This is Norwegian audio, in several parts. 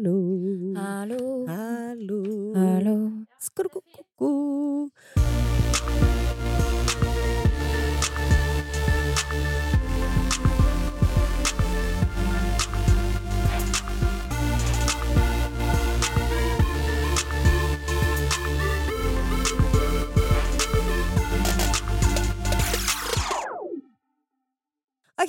Hallo. Hallo. Hallo. Hallo. Skrukukku.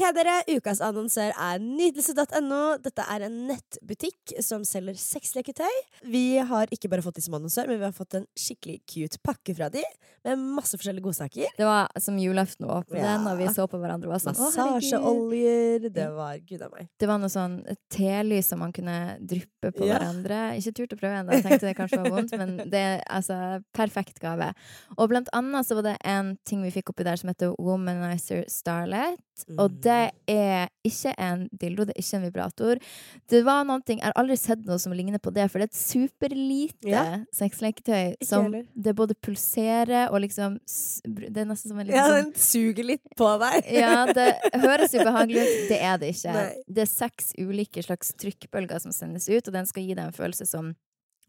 Ok, dere. Ukas annonsør er nydelse.no. Dette er en nettbutikk som selger sexleketøy. Vi har ikke bare fått de som annonsør, men vi har fått en skikkelig cute pakke fra de, med masse forskjellige godsaker. Det var som julaften var åpne Ja. den, og vi så på hverandre og var sånn «Å. Massasjeoljer. Det var gud a meg. Det var noe sånn telys som man kunne dryppe på Ja. hverandre. Ikke turt å prøve ennå, tenkte det kanskje var vondt, men det er altså perfekt gave. Og blant annet så var det en ting vi fikk oppi der som heter Womanizer Starlet. Og Mm. Det er ikke en dildo, det er ikke en vibrator. Det var noen ting, Jeg har aldri sett noe som ligner på det, for det er et superlite Ja. sexleketøy som heller. det både pulserer og liksom Det er nesten som en liten Ja, sånn den suger litt på deg. ja, det høres ubehagelig ut. Det er det ikke. Nei. Det er seks ulike slags trykkbølger som sendes ut, og den skal gi deg en følelse som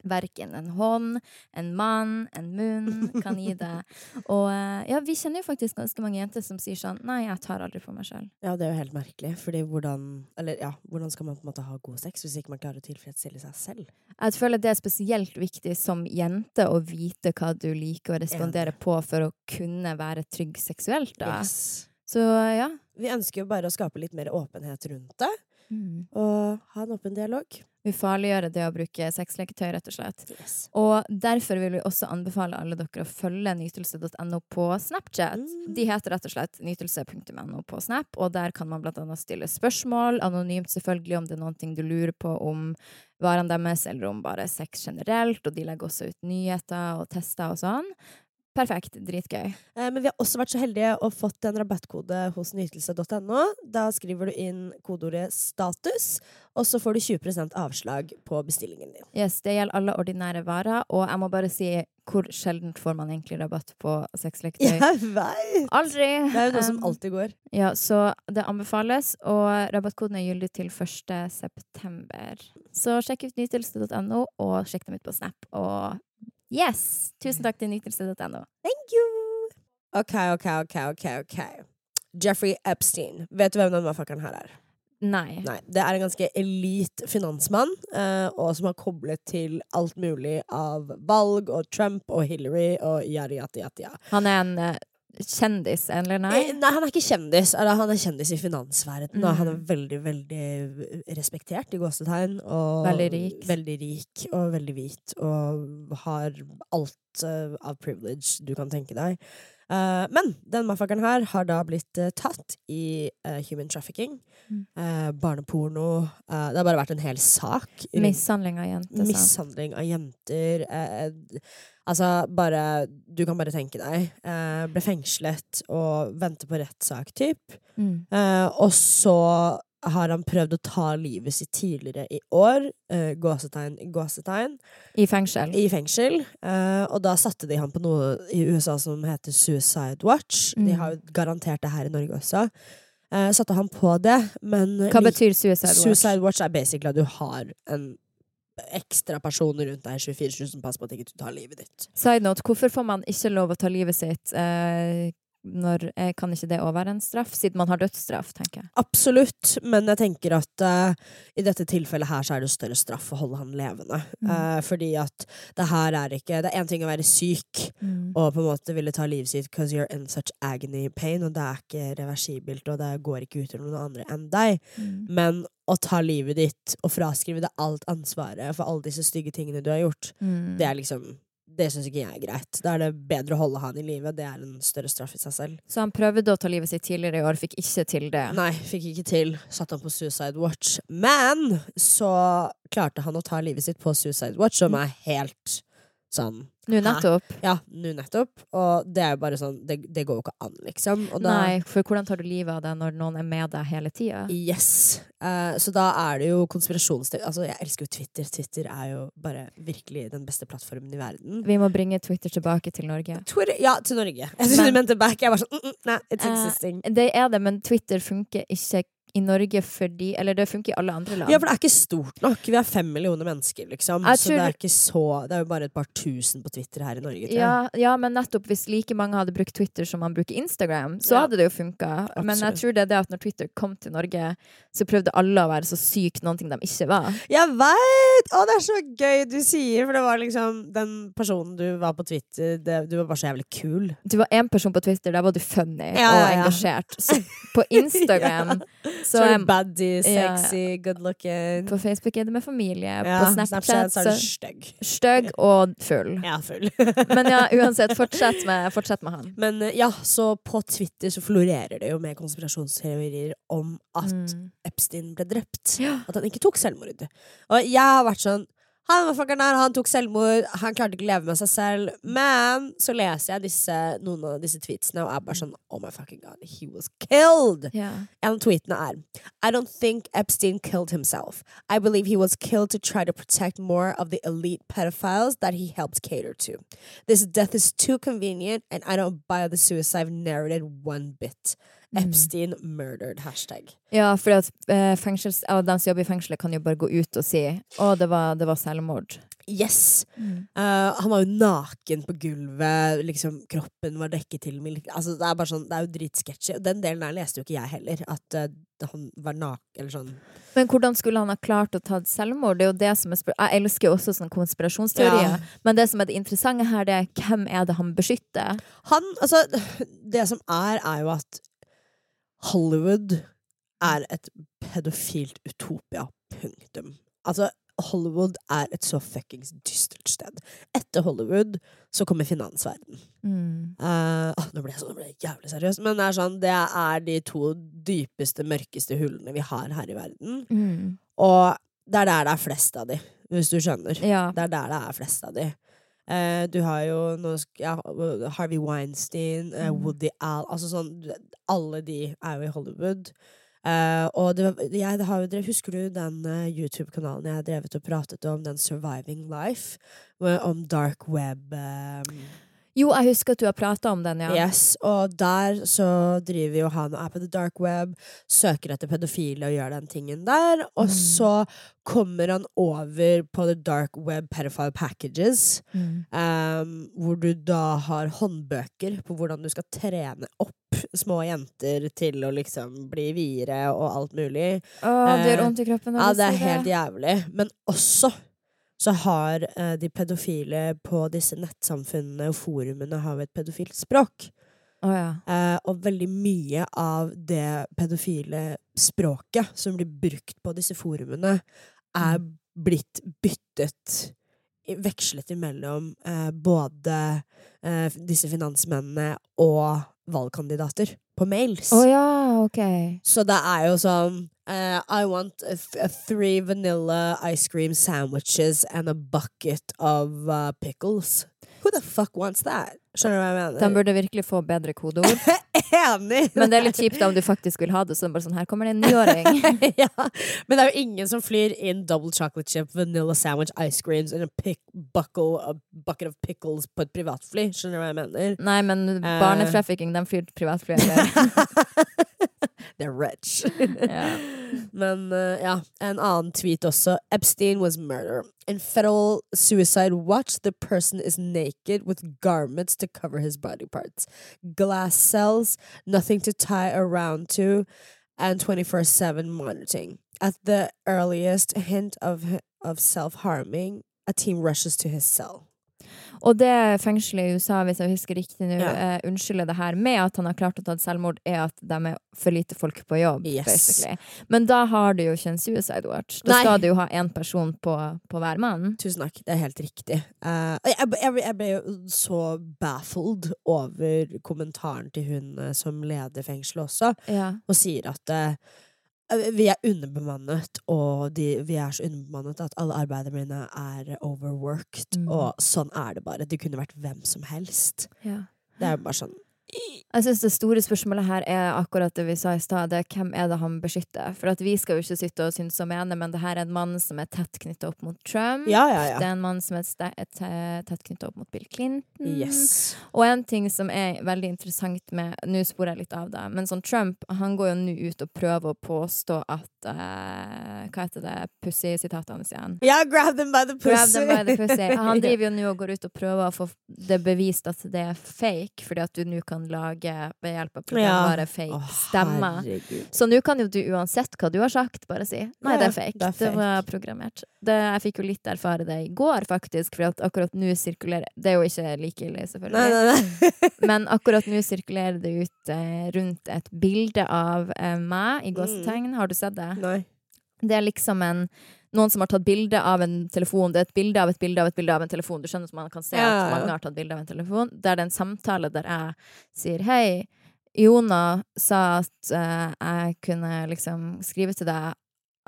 verken en hånd, en mann, en munn kan gi det. Og eh, ja, vi kjenner jo faktisk ganske mange jenter som sier sånn Nei, jeg tar aldri på meg sjøl. Ja, det er jo helt merkelig. Fordi hvordan Eller ja, hvordan skal man på en måte ha god sex hvis ikke man klarer å tilfredsstille seg selv? Jeg føler det er spesielt viktig som jente å vite hva du liker å respondere på for å kunne være trygg seksuelt, da. Yes. Så ja. Vi ønsker jo bare å skape litt mer åpenhet rundt det, Mm. og ha en åpen dialog. Ufarliggjøre det å bruke sexleketøy, rett og slett. Yes. Og derfor vil vi også anbefale alle dere å følge nytelse.no på Snapchat. Mm. De heter rett og slett nytelse.no på Snap, og der kan man blant annet stille spørsmål, anonymt selvfølgelig, om det er ting du lurer på om varene deres, eller om bare sex generelt, og de legger også ut nyheter og tester og sånn. Perfekt. Dritgøy. Eh, Men vi har også vært så heldige og fått en rabattkode hos nytelse.no. Da skriver du inn kodeordet 'status', og så får du 20% avslag på bestillingen din. Yes, det gjelder alle ordinære varer, og jeg må bare si hvor sjeldent får man egentlig rabatt på sexleketøy? Jeg veit! Aldri! Det er jo noe som Um, alltid går. Ja, så det anbefales, og rabattkoden er gyldig til 1. september. Så sjekk ut nytelse.no, og sjekk dem ut på Snap. Og yes! Tusen takk til nytelse.no. Thank you! OK, OK, OK, OK. ok Jeffrey Epstein. Vet du hvem den motherfuckeren her er? Nei. Nei, Det er en ganske elit finansmann, eh, og som har koblet til alt mulig av valg og Trump og Hillary og yada, yada. yada. Han er en eh, kjendis, eller nei? Eh, Nei, han er ikke kjendis. Eller, han er kjendis i finansverdenen. Og Mm. han er veldig, veldig respektert i gåsetegn. Og Veldig rik. Veldig rik og veldig hvit. Og har alt uh, av privilege du kan tenke deg. Uh, men den motherfuckeren her har da blitt uh, tatt i eh, human trafficking. Mm. eh, barneporno. eh, det har bare vært en hel sak. Mishandling av jenter. Mishandling av jenter. Eh, altså, bare Du kan bare tenke deg. Eh, ble fengslet og venter på rettssak, typ. Mm. Eh, og så har han prøvd å ta livet sitt tidligere i år. Uh, gåsetegn, gåsetegn. I fengsel. I fengsel. Uh, og da satte de han på noe i USA som heter Suicide Watch. De Mm. har jo garantert det her i Norge også. Eh, satte han på det, men Hva betyr suicide watch? Suicide Watch er basically at du har en ekstra person rundt deg 24 som passer på at ikke du tar livet ditt. Side note, hvorfor får man ikke lov å ta livet sitt eh, når eh, Kan ikke det òg være en straff? Siden man har dødsstraff, tenker jeg. Absolutt, men jeg tenker at uh, i dette tilfellet her så er det større straff å holde han levende. Mm. Uh, fordi at det her er ikke Det er én ting å være syk Mm. og på en måte ville ta livet sitt because you're in such agony pain, og det er ikke reversibelt, og det går ikke ut over noen andre enn deg. Mm. Men å ta livet ditt og fraskrive deg alt ansvaret for alle disse stygge tingene du har gjort, Mm. det er liksom Det syns ikke jeg er greit. Da er det bedre å holde han i live. Det er en større straff i seg selv. Så han prøvde å ta livet sitt tidligere i år, fikk ikke til det. Nei, fikk ikke til. Satt han på Suicide Watch. Men så klarte han å ta livet sitt på Suicide Watch, som er helt sånn Nå Hæ? nettopp. Ja, nå nettopp. Og det er jo bare sånn Det, det går jo ikke an, liksom. Da, Nei, for hvordan tar du livet av deg når noen er med deg hele tida? Yes. Uh, så da er det jo konspirasjonsteori Altså, jeg elsker jo Twitter. Twitter er jo bare virkelig den beste plattformen i verden. Vi må bringe Twitter tilbake til Norge. Twitter, ja, til Norge. Jeg trodde du mente back. Jeg var sånn mm, mm, Nei, it's uh, existing. Det er det, men Twitter funker ikke i Norge fordi Eller det funker i alle andre land. Ja, for det er ikke stort nok. Vi er fem millioner mennesker, liksom. Jeg Så det er ikke så Det er jo bare et par tusen på Twitter her i Norge, tror jeg. Ja, ja, men nettopp hvis like mange hadde brukt Twitter som man bruker Instagram, så Ja. hadde det jo funka. Men jeg tror det er det at når Twitter kom til Norge, så prøvde alle å være så sykt noen ting de ikke var. Jeg veit! Å, det er så gøy du sier, for det var liksom den personen du var på Twitter det, Du var bare så jævlig kul. Du var én person på Twitter, der var du funny Ja, og engasjert. Så på Instagram Så, så er er baddy, sexy, Ja. good looking. På Facebook er det med familie. ja, på Snapchat, så er så stygg. stygg og full. Ja, full. Men ja, uansett, fortsett med, fortsett med han. Men eh, ja, så på Twitter så florerer det jo med konspirasjonsteorier om at Mm. Epstein ble drept. Ja. At han ikke tok selvmord. Og jeg har vært sånn han motherfuckeren der, han tok selvmord, han klarte ikke å leve med seg selv. Men så leser jeg disse, noen av disse tweetsene og er bare sånn Oh my fucking god, he was killed! Ja. En av tweetene er I don't think Epstein killed himself. I believe he was killed to try to protect more of the elite pedophiles that he helped cater to. This death is too convenient, and I don't buy the suicide narrative one bit. Epstein murdered. Hashtag. Ja, for at eh, fengsels, ja, de som jobber i fengselet, kan jo bare gå ut og si å, det var, det var selvmord. Yes! Uh, han var jo naken på gulvet, liksom kroppen var dekket til med altså, Det er sånn, det er jo dritsketsjy. Den delen der leste jo ikke jeg heller, at uh, han var naken eller sånn. Men hvordan skulle han ha klart å ta selvmord? Det er jo det som er Jeg elsker jo også sånn konspirasjonsteorier. Ja. Men det som er det interessante her, det er hvem er det han beskytter? Han, altså Det som er, er jo at Hollywood er et pedofilt utopia. Punktum. Altså, Hollywood er et så fuckings dystert sted. Etter Hollywood så kommer finansverden. Mm. Uh, nå ble jeg, sånn, nå ble jeg jævlig seriøs, men det er sånn Det er de to dypeste, mørkeste hullene vi har her i verden. Mm. Og det er der det er flest av de, hvis du skjønner. Ja. Det er der det er flest av de. Eh, du har jo ja, Harvey Weinstein, eh, Mm. Woody Al Altså sånn Alle de er jo i Hollywood. Uh, og det, jeg har Husker du den eh, YouTube-kanalen jeg har drevet og pratet om, den Surviving Life? Om dark web. eh, Jo, jeg husker at du har prata om den, ja. Yes, og der så driver jo han og er på the dark web, søker etter pedofile og gjør den tingen der, og Mm. så kommer han over på the dark web pedophile packages, Mm. um, hvor du da har håndbøker på hvordan du skal trene opp små jenter til å liksom bli videre og alt mulig. Å, det Eh, gjør vondt i kroppen. når Ja, det er helt jævlig. Men også så har eh, de pedofile på disse nettsamfunnene og forumene har jo et pedofilt språk. Oh, ja. Eh, og veldig mye av det pedofile språket som blir brukt på disse forumene, er Mm. blitt byttet Vekslet imellom eh, både eh, disse finansmennene og valgkandidater på mails. Å ja, ok. Så det er jo sånn eh, I want a a three vanilla ice cream sandwiches and a bucket of uh, pickles. Who the fuck wants that? Skjønner du hva jeg mener? De burde virkelig få bedre kodeord. Enig! Men det er litt kjipt om du faktisk vil ha det. Så er det bare sånn, her kommer det en niåring. ja. Men det er jo ingen som flyr inn double chocolate chip, vanilla sandwich, ice creams and a pick buckle, a bucket of pickles på et privatfly. Skjønner du hva jeg mener? Nei, men Eh. barnetrafficking, de flyr privatfly. They're rich. yeah. Men uh, ja, en annen tweet også. Epstein was murder. In federal suicide watch, the person is naked with garments to cover his body parts. Glass cells, nothing to tie around to, and 24-7 monitoring. At the earliest hint of, of self-harming, a team rushes to his cell. Og det fengselet i USA, hvis jeg husker riktig nå, Ja. eh, unnskylder det her med at han har klart å ta selvmord, er at de er for lite folk på jobb. Yes. basically. Men da har du jo ikke en suicide watch. Da Nei. skal du jo ha én person på, på hver mann. Tusen takk, det er helt riktig. Uh, jeg, jeg, jeg ble jo så baffled over kommentaren til hun eh, som leder fengselet også, Ja. og sier at eh, vi er underbemannet, og de, vi er så underbemannet at alle arbeiderne mine er overworked, Mm. og sånn er det bare. Det kunne vært hvem som helst. Ja. Det er jo bare sånn Jeg syns det store spørsmålet her er akkurat det vi sa i stad. det Hvem er det han beskytter? For at vi skal jo ikke sitte og synes og mene, men det her er en mann som er tett knytta opp mot Trump. Ja, ja, ja. Det er en mann som er tett knytta opp mot Bill Clinton. Yes. Og en ting som er veldig interessant med Nå sporer jeg litt av det, men sånn Trump han går jo nå ut og prøver å påstå at uh, Hva heter det pussy-sitatet hans igjen? Ja, grab them by the pussy. Grab them by the pussy. Han driver jo nå og går ut og prøver å få det bevist at det er fake, fordi at du nå kan lage ved hjelp av programvare fake Å, stemmer. Så nå kan jo du uansett hva du har sagt, bare si nei, det er fake. det er Det, var programmert. Det, jeg fikk jo litt erfare det i går, faktisk, for at akkurat nå sirkulerer Det er jo ikke like ille, selvfølgelig. Nei, nei, nei. Men akkurat nå sirkulerer det ut eh, rundt et bilde av eh, meg, Mm. i gåsetegn. Har du sett det? nei. Det er liksom en noen som har tatt bilde av en telefon. Det er et bilde av et bilde av et bilde av en telefon. Du skjønner så man kan se Ja, ja, at mange har tatt bilde av en telefon. Der det er en samtale der jeg sier hei, Jona sa at uh, jeg kunne liksom skrive til deg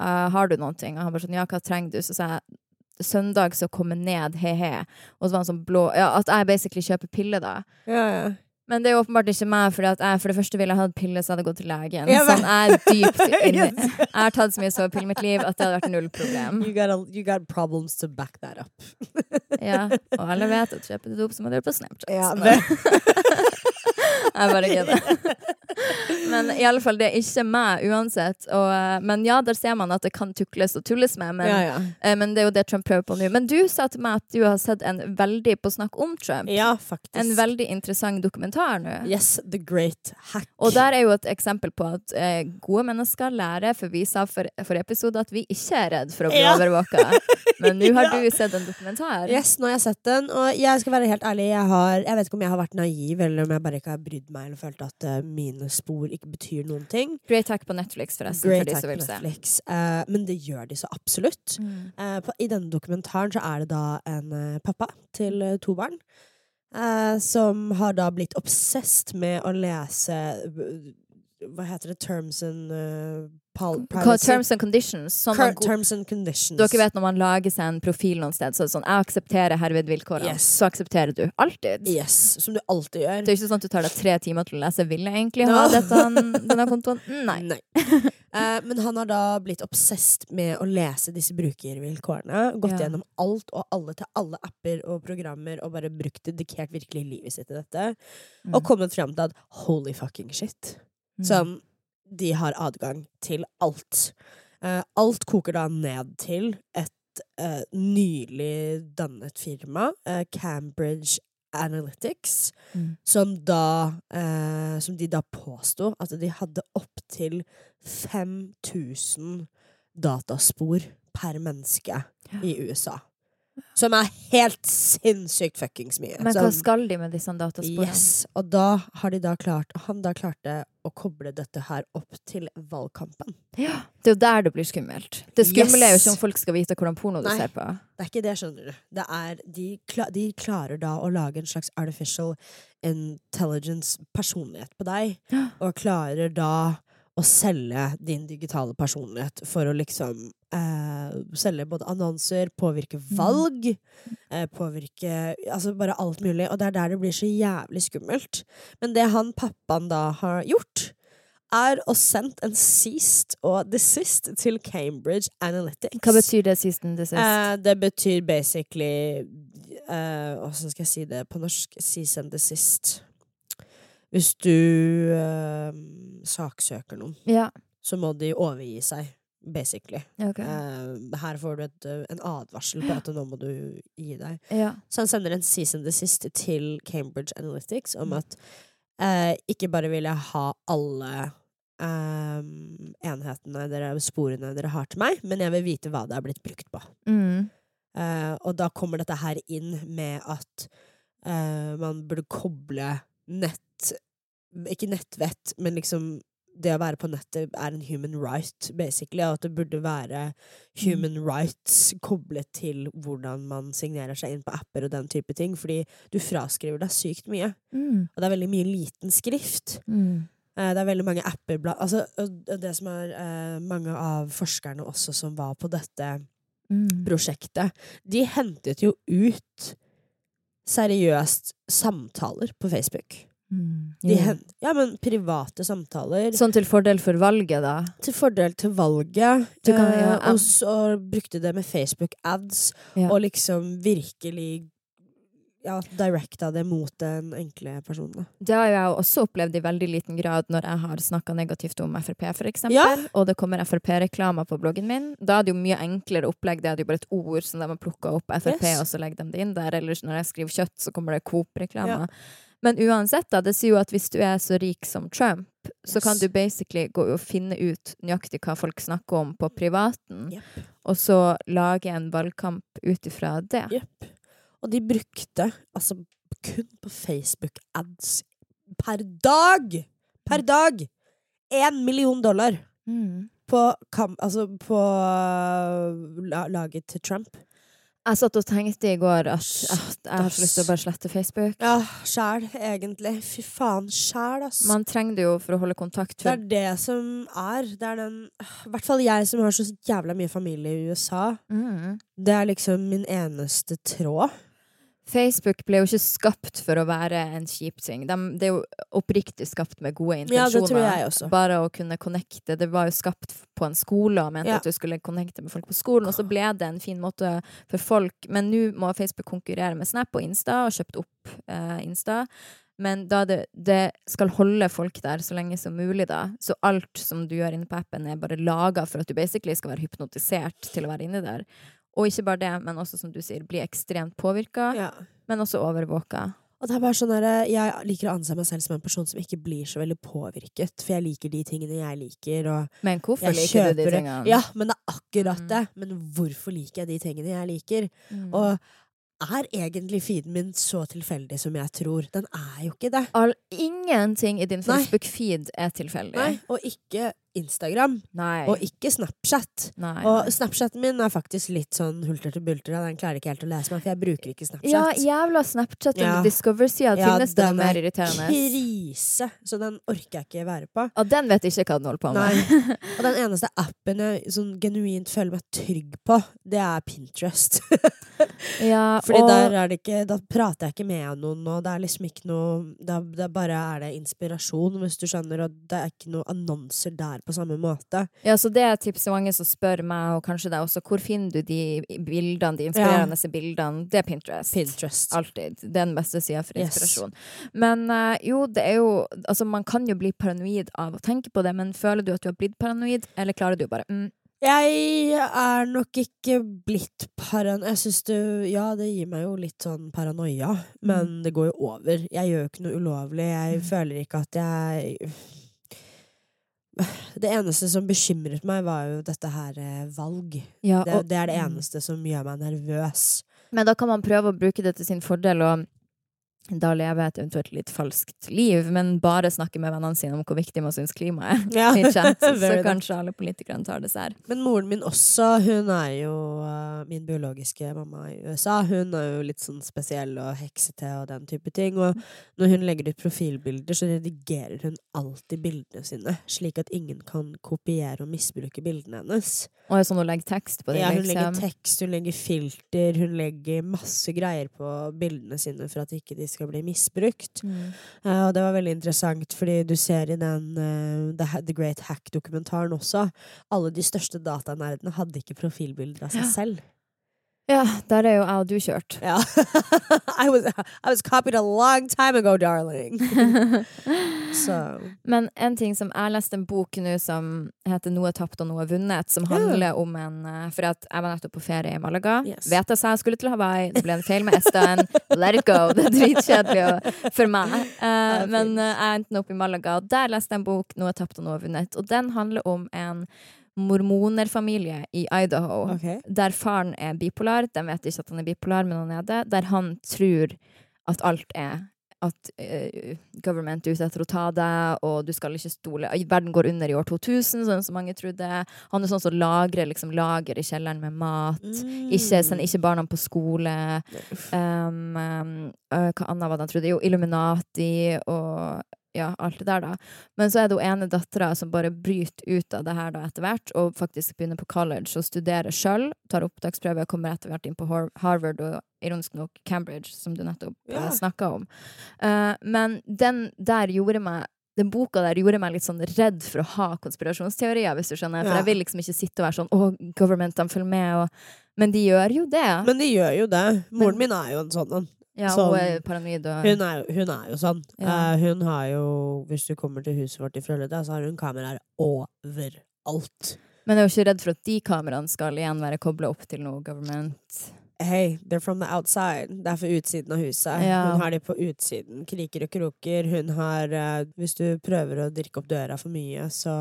uh, Har du noen ting? Og han bare sånn ja, hva trenger du? Så sa jeg søndag så komme ned, he-he. Og så var han sånn blå Ja, at jeg basically kjøper piller, da. Ja, ja. Men det er åpenbart ikke meg, fordi at jeg for det første ville hatt piller, så hadde jeg gått til legen. Ja, Sånn, jeg er dypt inni Jeg har tatt så mye sovepiller i mitt liv at det hadde vært null problem. You got, a, you got problems to back that up. Ja, og alle vet at kjøper du dop, så må du gjøre det på Snapchat. Ja, det- Jeg bare kødder. Men i alle fall, det er ikke meg uansett. Og, eh, men ja, der ser man at det kan tukles og tulles med. Men, ja, ja. eh, men det er jo det Trump prøver på nå. Men du sa til meg at du har sett en veldig på snakk om Trump. ja, faktisk. En veldig interessant dokumentar nå. Yes, the great hack. Og der er jo et eksempel på at eh, gode mennesker lærer, for vi sa for, for episode at vi ikke er redd for å bli Ja. overvåka. Men nå har du sett en dokumentar. Yes, nå har jeg sett den, og jeg skal være helt ærlig, jeg, har, jeg vet ikke om jeg har vært naiv, eller om jeg bare ikke har brydd meg, eller følt at eh, mine spor ikke betyr noen ting. Great Hack på Netflix, forresten, Great for hack på. Netflix. Eh, men det gjør de så absolutt. Mm. Uh, på, I denne dokumentaren så er det da en eh, pappa til to barn. Uh, som har da blitt obsessed med å lese Hva heter det? Terms and Terms and conditions. Sånn man terms and conditions. dere vet når man lager seg en profil noen sted, så er det sånn 'Jeg aksepterer herved vilkårene'. Yes. Så aksepterer du. Alltid. Yes, som du alltid gjør. Det er ikke sånn at du tar deg tre timer til å lese 'Vil jeg egentlig No. ha dette, denne kontoen?' Nei. Eh, men han har da blitt obsessed med å lese disse brukervilkårene. Gått Ja. gjennom alt og alle til alle apper og programmer og bare brukt dedikert virkelig livet sitt til dette. Mm. Og kommet fram til at holy fucking shit. Mm. Sånn, de har adgang til alt. Eh, alt koker da ned til et eh, nylig dannet firma, eh, Cambridge Analytics, Mm. som da eh, Som de da påsto at de hadde opptil 5000 dataspor per menneske Ja. i USA. Som er helt sinnssykt fuckings mye. Men hva skal de med disse datasporene? Yes, og da har de da klart Han da klarte å koble dette her opp til valgkampen. Ja, det er jo der det blir skummelt. Det skumle er jo ikke om folk skal vite hvordan porno du ser på. Det er ikke det, skjønner du. Det er, de, kla, de klarer da å lage en slags artificial intelligence personlighet på deg, og klarer da å selge din digitale personlighet for å liksom eh, selge både annonser, påvirke valg, eh, påvirke Altså bare alt mulig. Og det er der det blir så jævlig skummelt. Men det han pappaen da har gjort, er å sendt en sist og desist til Cambridge Analytics. Hva betyr det sist and desist? Eh, det betyr basically eh, skal jeg si det på norsk? Cease and desist. Hvis du eh, saksøker noen, ja, så må de overgi seg, basically. ok. Eh, her får du et, eh, en advarsel på at nå må du gi deg. ja. Så han sender en cease and desist til Cambridge Analytics om Mm. at eh, ikke bare vil jeg ha alle eh, enhetene, dere, sporene dere har til meg, men jeg vil vite hva det er blitt brukt på. Mm. Eh, og da kommer dette her inn med at eh, man burde koble nett Ikke nettvett, men liksom det å være på nettet er en human right, basically. Og at det burde være human rights koblet til hvordan man signerer seg inn på apper og den type ting. Fordi du fraskriver deg sykt mye. Mm. Og det er veldig mye liten skrift. Mm. Eh, Det er veldig mange apper bla, altså, Det som er eh, mange av forskerne også som var på dette Mm. prosjektet, de hentet jo ut seriøst samtaler på Facebook. De hen, ja, men private samtaler Sånn til fordel for valget, da? til fordel til valget. Kan- eh, ja, og så brukte det med Facebook ads, Ja. og liksom virkelig ja, directa det mot den enkle personen. Det har jeg også opplevd i veldig liten grad når jeg har snakka negativt om Frp, for eksempel, Ja. og det kommer Frp-reklamer på bloggen min. Da er det jo mye enklere opplegg. Det er jo bare et ord som de har plukka opp Frp, Yes. og så legger de det inn der. Eller når jeg skriver kjøtt, så kommer det Coop-reklamer. Men uansett, da, det sier jo at hvis du er så rik som Trump, så kan du basically gå og finne ut nøyaktig hva folk snakker om på privaten, yep. og så lage en valgkamp ut ifra det. Jepp. Og de brukte altså kun på Facebook ads per dag! Per dag! Én million dollar Mm. på, kamp, altså på laget til Trump. Jeg satt og tenkte i går at, at jeg har så lyst til å bare slette Facebook. Ja, sjæl, egentlig. Fy faen, sjæl, ass. Man trenger det jo for å holde kontakt. Det er det som er. Det er den I hvert fall jeg som har så jævla mye familie i USA. mm. Det er liksom min eneste tråd. Facebook ble jo ikke skapt for å være en kjip ting. De, det er jo oppriktig skapt med gode Ja, intensjoner. det tror jeg også. Bare å kunne connecte. Det var jo skapt på en skole og mente Ja. at du skulle connecte med folk på skolen, og så ble det en fin måte for folk. Men nå må Facebook konkurrere med Snap og Insta, og kjøpt opp eh, Insta. Men da det, det skal holde folk der så lenge som mulig, da. Så alt som du gjør inne på appen, er bare laga for at du basically skal være hypnotisert til å være inni der. Og ikke bare det, men også, som du sier, bli ekstremt påvirka, Ja. men også overvåka. Og det er bare sånn der, Jeg liker å anse meg selv som en person som ikke blir så veldig påvirket. For jeg liker de tingene jeg liker. Men hvorfor jeg liker du de tingene? Ja, men det er akkurat Mm. det. Men hvorfor liker jeg de tingene jeg liker? Mm. Og er egentlig feeden min så tilfeldig som jeg tror? Den er jo ikke det. All, ingenting i din Facebook-feed er tilfeldig. Nei, Og ikke Instagram. Nei. Og ikke Snapchat. Nei. Og Snapchaten min er faktisk litt sånn hulter til bulter. Den klarer ikke helt å lese meg, for jeg bruker ikke Snapchat. ja, jævla Snapchat Ja. Discover-sida Ja, finnes det den noe mer er irriterende. Krise! Så den orker jeg ikke være på. Og den vet ikke hva den holder på med. Nei. Og den eneste appen jeg sånn genuint føler meg trygg på, det er Pinterest. Ja, Fordi og, der er det ikke Da prater jeg ikke med noen, og det er liksom ikke noe Da, bare er det inspirasjon, hvis du skjønner, og det er ikke noe annonser der på samme måte. ja, så det er et tips til mange som spør meg, og kanskje deg også, hvor finner du de bildene, de inspirerende bildene? Det er Pinterest. Pinterest. Alltid. Det er den beste sida for Yes. inspirasjon. Men eh, jo, det er jo Altså, man kan jo bli paranoid av å tenke på det, men føler du at du har blitt paranoid, eller klarer du bare mm, Jeg er nok ikke blitt paranoid Jeg syns det Ja, det gir meg jo litt sånn paranoia, men det går jo over. Jeg gjør jo ikke noe ulovlig. Jeg Mm. føler ikke at jeg Det eneste som bekymret meg, var jo dette her eh, valg. ja, Det, og- det er det mm. eneste som gjør meg nervøs. Men da kan man prøve å bruke det til sin fordel og da leve et eventuelt litt falskt liv, men bare snakke med vennene sine om hvor viktig man syns klimaet er. Ja. Så kanskje alle politikerne tar det sær. Men moren min også, hun er jo uh, min biologiske mamma i USA. Hun er jo litt sånn spesiell og heksete og den type ting. Og når hun legger ut profilbilder, så redigerer hun alltid bildene sine, slik at ingen kan kopiere og misbruke bildene hennes. Og sånn hun legger tekst på det, Ja, hun legger liksom. tekst, hun legger filter, hun legger masse greier på bildene sine for at ikke de skal bli misbrukt. Mm. Uh, og det var veldig interessant, fordi du ser i den uh, The, The Great Hack-dokumentaren også, alle de største datanerdene hadde ikke profilbilder av seg Ja. selv. Ja, der er jo jeg og du kjørt. Ja. I, was, I was copied a long time ago, darling. Så Men en ting som jeg leste en bok nå som heter 'Noe tapt og noe vunnet', som handler handler om en eh, For at jeg var nettopp på ferie i Malaga. Yes. Vet jeg sa jeg skulle til Hawaii, det ble en feil med S-en. Let it go. Det er dritkjedelig for meg. Uh, men eh, jeg endte opp i Malaga, og der leste jeg en bok 'Noe tapt og noe vunnet'. Og den handler om en mormonerfamilie i Idaho okay. der faren er bipolar. De vet ikke at han er bipolar, men han er det. Der han tror at alt er at uh, government er ute etter å ta deg, og du skal ikke stole Verden går under i år 2000, sånn som mange trodde. Han er sånn som lagrer liksom, lager i kjelleren med mat. Mm. Ikke, send ikke barna på skole. Um, um, hva annet var det han trodde? Jo, Illuminati og ja, alt det der, da. Men så er det hun ene dattera som bare bryter ut av det her da etter hvert, og faktisk begynner på college og studerer sjøl, tar opptaksprøve, kommer etter hvert inn på Harvard og ironisk nok Cambridge, som du nettopp Ja. uh, snakka om. Uh, men den der gjorde meg den boka der gjorde meg litt sånn redd for å ha konspirasjonsteorier, hvis du skjønner. For Ja. jeg vil liksom ikke sitte og være sånn 'Å, government, de følger med', og Men de gjør jo det. Men de gjør jo det. Moren Men- min er jo en sånn en. Ja, sånn- hun er paranoid og Hun er, hun er jo sånn. Ja. Uh, hun har jo, hvis du kommer til huset vårt i Frølunda, så har hun kameraer overalt. Men jeg er jo ikke redd for at de kameraene skal igjen være kobla opp til noe government. Hey, they're from the outside. Det er for utsiden av huset. Ja. Hun har de på utsiden. Kriker og kroker. Hun har uh, Hvis du prøver å dirke opp døra for mye, så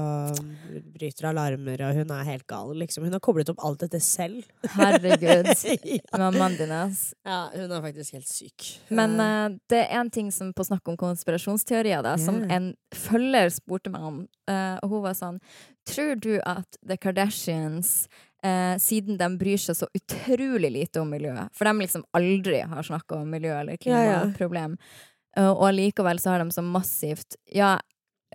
bryter alarmer, og hun er helt gal, liksom. Hun har koblet opp alt dette selv. Herregud. ja. Mammaen din, ass. ja, hun er faktisk helt syk. Men eh, det er en ting som på snakk om konspirasjonsteorier, da, som en følger spurte meg om. uh, og hun var sånn Tror du at The Kardashians eh, siden de bryr seg så utrolig lite om miljøet. For de liksom aldri har snakka om miljø eller Ja, ja. klimaproblem. Eh, og allikevel så har de så massivt Ja,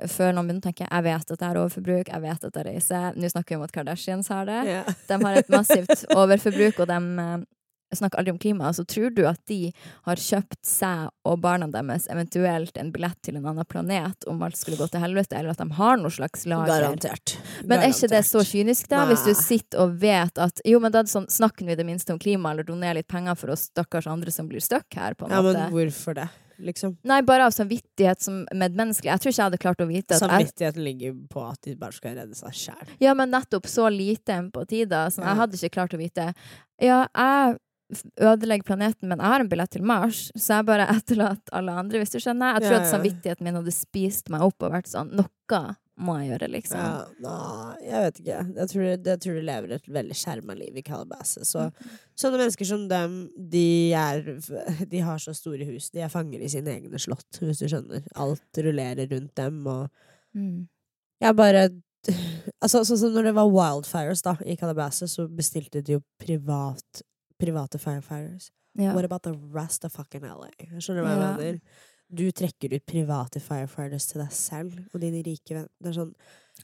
før noen begynner å tenke jeg vet at det er overforbruk, jeg vet at jeg reiser. Nå snakker vi om at Kardashians har det. ja. De har et massivt overforbruk, og de eh, snakker aldri om klima. Så tror du at de har kjøpt seg og barna deres eventuelt en billett til en annen planet om alt skulle gå til helvete, eller at de har noe slags lager? Garantert. Men er ikke det så kynisk, da? Hvis du sitter og vet at Jo, men da sånn, snakker vi det minste om klima, eller donerer litt penger for oss stakkars andre som blir stuck her, på en Ja, måte? men hvorfor det, liksom? Nei, bare av samvittighet som medmenneskelig. Jeg tror ikke jeg hadde klart å vite at jeg, ligger på at de bare skal redde seg sjæl. Ja, men nettopp så lite empati, da. Sånn, Jeg hadde ikke klart å vite Ja, jeg ødelegger planeten, men jeg har en billett til Mars, så jeg bare etterlater alle andre, hvis du skjønner. Jeg tror Ja, at samvittigheten min hadde spist meg opp og vært sånn Noe må jeg gjøre, liksom. Ja, nei, jeg vet ikke. Jeg tror, jeg tror de lever et veldig skjerma liv i Calabasas. Så sånne mennesker som dem, de er De har så store hus. De er fanger i sine egne slott, hvis du skjønner. Alt rullerer rundt dem, og Mm. jeg bare Altså, sånn som når det var wildfires da, i Calabasas, så bestilte de jo privat, private firefighters. Ja. What about the rest of fucking LA? Skjønner du hva jeg mener? Du trekker ut private firefighters til deg selv og dine rike venner. Det er sånn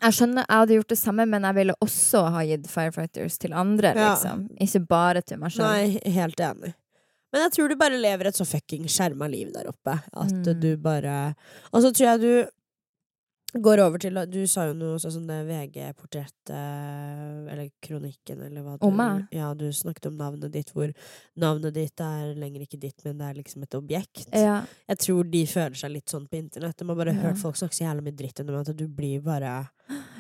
Jeg skjønner, jeg hadde gjort det samme, men jeg ville også ha gitt firefighters til andre, Ja. liksom. Ikke bare til meg selv. Nei, helt enig. Men jeg tror du bare lever et så fucking skjerma liv der oppe. At Mm. du bare Og så tror jeg du går over til Du sa jo noe sånn som det VG-portrettet, eller kronikken, eller hva du Om meg? Ja, du snakket om navnet ditt, hvor navnet ditt er lenger ikke ditt, men det er liksom et objekt. Ja. Jeg tror de føler seg litt sånn på internett. De har bare Ja. hørt folk snakke så jævlig mye dritt om at du blir bare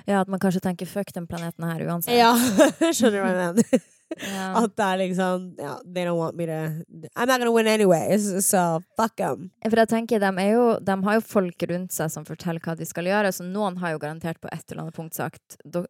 ja, at man kanskje tenker 'fuck den planeten her uansett'. Ja, skjønner du hva jeg mener? Yeah. At det er liksom ja, They don't want me to I'm not gonna win anyways, so fuck them. For jeg tenker, de, er jo, de har jo folk rundt seg som forteller hva de skal gjøre, så noen har jo garantert på et eller annet punkt sagt de,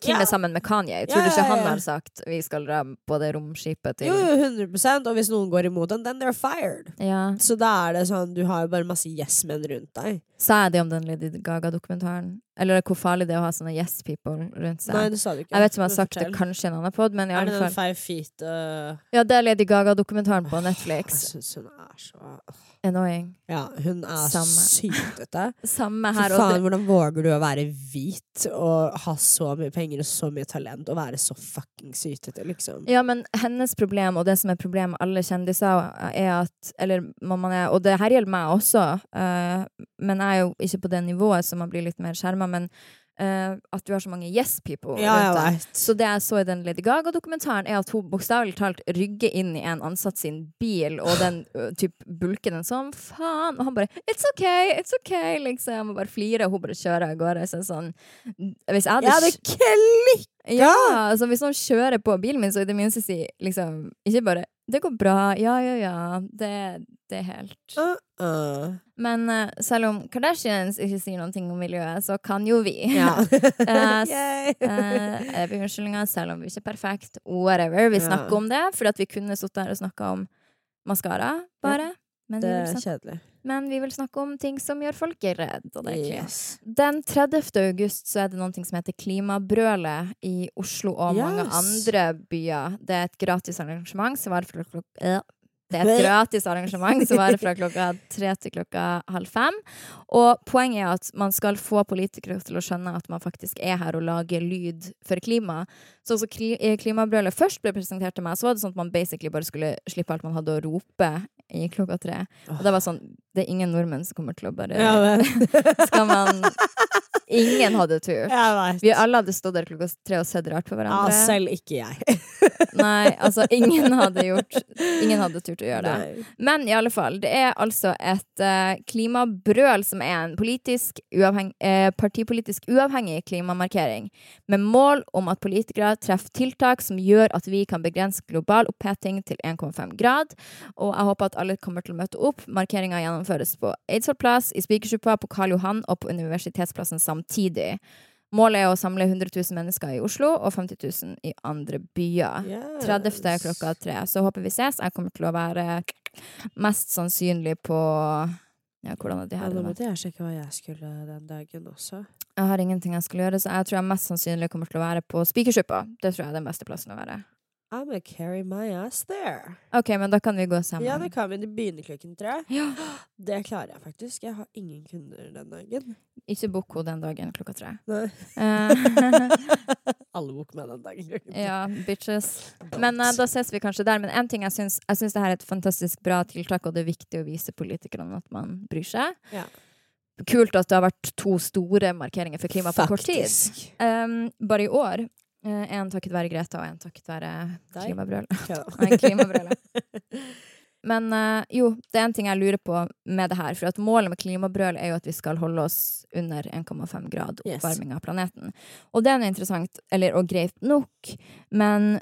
Kim yeah. er sammen med Kanye. Tror du ikke han har sagt 'vi skal dra på det romskipet til Jo, jo, 100 Og hvis noen går imot den, then they're fired. Så da er det sånn Du har jo bare masse yes-menn rundt deg. Sa jeg det om den Lady Gaga-dokumentaren? Eller hvor farlig det er å ha sånne yes people rundt seg? Nei, det sa du ikke. jeg vet ikke om jeg har sagt sagt det kanskje i en annen pod, men i Er det alle den fall Five Feet uh, Ja, det er Lady Gaga-dokumentaren på Jeg Netflix. syns hun er så Annoying. Ja, hun er Samme. sytete. Samme Fy her. Og faen, det, hvordan våger du å være hvit og ha så mye penger og så mye talent og være så fucking sytete, liksom? ja, men hennes problem, og det som er problemet med alle kjendiser, er at Eller man man er, og det her gjelder meg også, eh, men jeg er jo ikke på det nivået, så man blir litt mer skjerma. Men uh, at du har så mange yes people Ja, rundt deg. Så det jeg så i den Lady Gaga-dokumentaren, er at hun bokstavelig talt rygger inn i en ansatt sin bil, og den uh, typ bulker den sånn faen, og han bare 'It's OK, it's OK', liksom, og bare flirer, og hun bare kjører av gårde. Så sånn Hvis jeg hadde Ja, hadde klikk! ja, altså hvis noen kjører på bilen min, så i det minste si liksom Ikke bare 'Det går bra. Ja, ja, ja. Det, det er helt Uh -uh. Men uh, selv om Kardashians ikke sier noe om miljøet, så kan jo vi. Ja. Eh. Eh, unnskyldninger, selv om vi ikke er perfekt. Whatever. Vi Ja. snakker om det, fordi vi kunne sittet her og snakka om maskara, bare. Men, Det er kjedelig. Men vi vil snakke om ting som gjør folk redd. Yes. Den 30. august så er det noe som heter Klimabrølet i Oslo og mange andre byer. Det er et gratis arrangement som varer fra klokka Det er et gratis arrangement som varer fra klokka tre til klokka halv fem. Og poenget er at man skal få politikere til å skjønne at man faktisk er her og lager lyd for klima. Så også klimabrølet først ble presentert til meg, så var det sånn at man basically bare skulle slippe alt man hadde å rope i klokka tre. Og det var sånn Det er ingen nordmenn som kommer til å bare ja, Skal man Ingen hadde turt. Vi alle hadde stått der klokka tre og sett rart på hverandre. Ja, selv ikke jeg. Nei, altså ingen hadde gjort Ingen hadde turt å gjøre det. Nei. Men i alle fall, det er altså et uh, klimabrøl som er en politisk uavheng, uh, partipolitisk uavhengig klimamarkering, med mål om at politikere treffer tiltak som gjør at vi kan begrense global oppheting til 1,5 grad. Og jeg håper at alle kommer til å møte opp. Markeringa gjennomføres på Eidsvoll plass, i Spikersuppa, på Karl Johan og på Universitetsplassen samtidig. Målet er å samle 100 000 mennesker i Oslo og 50 000 i andre byer. Yes. 30. klokka tre. Så håper vi ses. Jeg kommer til å være mest sannsynlig på ja, hvordan det her? Ja, da måtte jeg sjekke hva jeg skulle den dagen også. Jeg har ingenting jeg skal gjøre, så jeg tror jeg mest sannsynlig kommer til å være på Spikersuppa. Det tror jeg er den beste plassen å være. I'm gonna carry my ass there. Ok, men da kan vi gå sammen. Ja, det kan vi. Det begynner klokken tre. Ja. Det klarer jeg faktisk. Jeg har ingen kunder den dagen. Ikke bok henne den dagen klokka tre. Nei. Eh. Alle bok med den dagen tre. Ja, bitches. Men uh, da ses vi kanskje der. Men en ting jeg syns, jeg syns det her er et fantastisk bra tiltak, og det er viktig å vise politikerne at man bryr seg. Ja. Kult at det har vært to store markeringer for klima på kort tid. Um, bare i år Eh, en takket være Greta, og en takket være klimabrølet. Men uh, jo, det er en ting jeg lurer på med det her. For målet med klimabrøl er jo at vi skal holde oss under 1,5 grad oppvarming av planeten. Og det er noe interessant, eller og greit nok, men